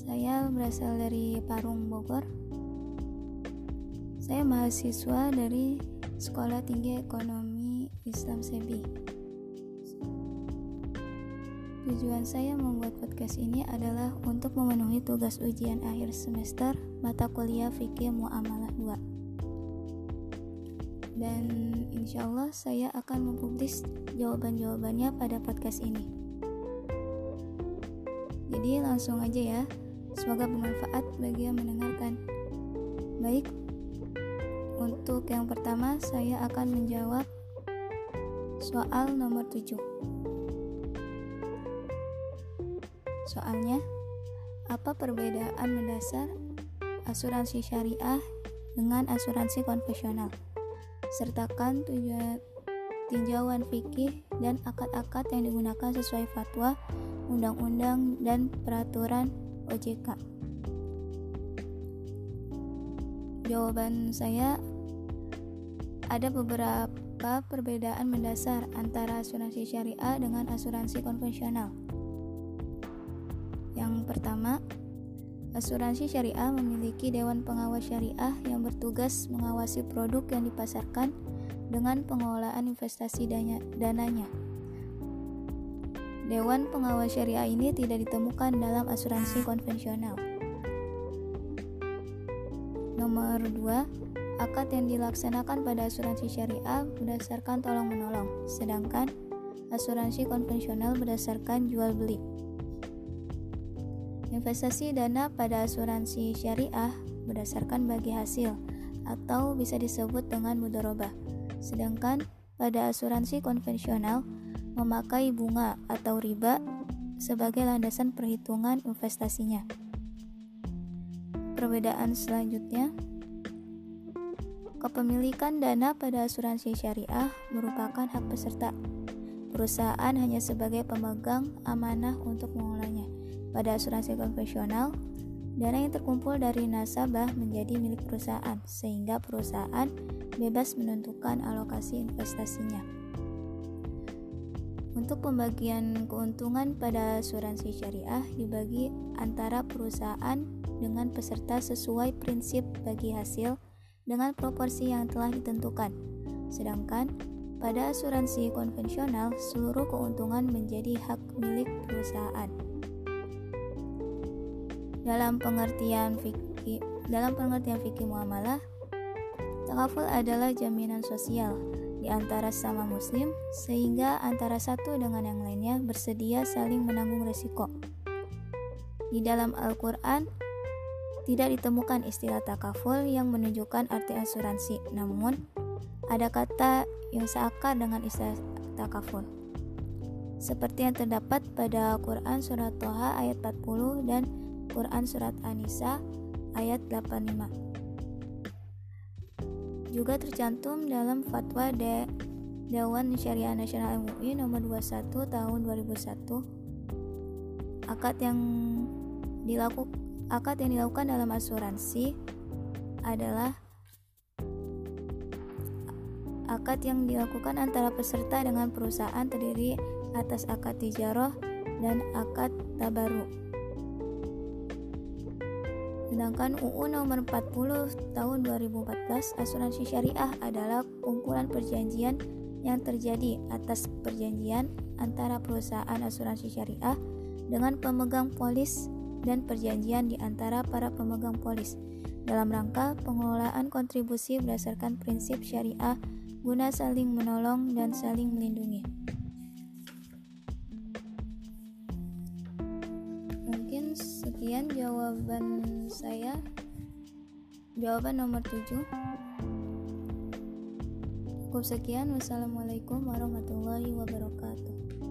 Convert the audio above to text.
Saya berasal dari Parung, Bogor. Saya mahasiswa dari Sekolah Tinggi Ekonomi Islam Sebi. Tujuan saya membuat podcast ini adalah untuk memenuhi tugas ujian akhir semester mata kuliah Fikih Muamalah 2 dan insya Allah saya akan mempublis jawaban-jawabannya pada podcast ini. Jadi langsung aja ya, semoga bermanfaat bagi yang mendengarkan. Baik, untuk yang pertama saya akan menjawab soal nomor 7. Soalnya, apa perbedaan mendasar asuransi syariah dengan asuransi konvensional? sertakan tujuan tinjauan fikih dan akad-akad yang digunakan sesuai fatwa, undang-undang, dan peraturan OJK. Jawaban saya ada beberapa perbedaan mendasar antara asuransi syariah dengan asuransi konvensional. Yang pertama, Asuransi syariah memiliki dewan pengawas syariah yang bertugas mengawasi produk yang dipasarkan dengan pengelolaan investasi dananya. Dewan pengawas syariah ini tidak ditemukan dalam asuransi konvensional. Nomor 2, akad yang dilaksanakan pada asuransi syariah berdasarkan tolong-menolong, sedangkan asuransi konvensional berdasarkan jual beli. Investasi dana pada asuransi syariah berdasarkan bagi hasil atau bisa disebut dengan mudorobah. Sedangkan pada asuransi konvensional memakai bunga atau riba sebagai landasan perhitungan investasinya. Perbedaan selanjutnya, kepemilikan dana pada asuransi syariah merupakan hak peserta. Perusahaan hanya sebagai pemegang amanah untuk mengolahnya. Pada asuransi konvensional, dana yang terkumpul dari nasabah menjadi milik perusahaan, sehingga perusahaan bebas menentukan alokasi investasinya. Untuk pembagian keuntungan pada asuransi syariah dibagi antara perusahaan dengan peserta sesuai prinsip bagi hasil dengan proporsi yang telah ditentukan. Sedangkan pada asuransi konvensional, seluruh keuntungan menjadi hak milik perusahaan. Dalam pengertian fikih dalam pengertian fikih muamalah, takaful adalah jaminan sosial di antara sama muslim sehingga antara satu dengan yang lainnya bersedia saling menanggung resiko. Di dalam Al-Qur'an tidak ditemukan istilah takaful yang menunjukkan arti asuransi, namun ada kata yang seakar dengan istilah takaful. Seperti yang terdapat pada Quran surat Toha ayat 40 dan Quran Surat An-Nisa ayat 85 juga tercantum dalam fatwa De Dewan Syariah Nasional MUI nomor 21 tahun 2001 akad yang dilakukan akad yang dilakukan dalam asuransi adalah akad yang dilakukan antara peserta dengan perusahaan terdiri atas akad tijaroh dan akad tabaru. Sedangkan UU nomor 40 tahun 2014 asuransi syariah adalah kumpulan perjanjian yang terjadi atas perjanjian antara perusahaan asuransi syariah dengan pemegang polis dan perjanjian di antara para pemegang polis dalam rangka pengelolaan kontribusi berdasarkan prinsip syariah guna saling menolong dan saling melindungi. Sekian jawaban saya. Jawaban nomor 7 cukup sekian. Wassalamualaikum warahmatullahi wabarakatuh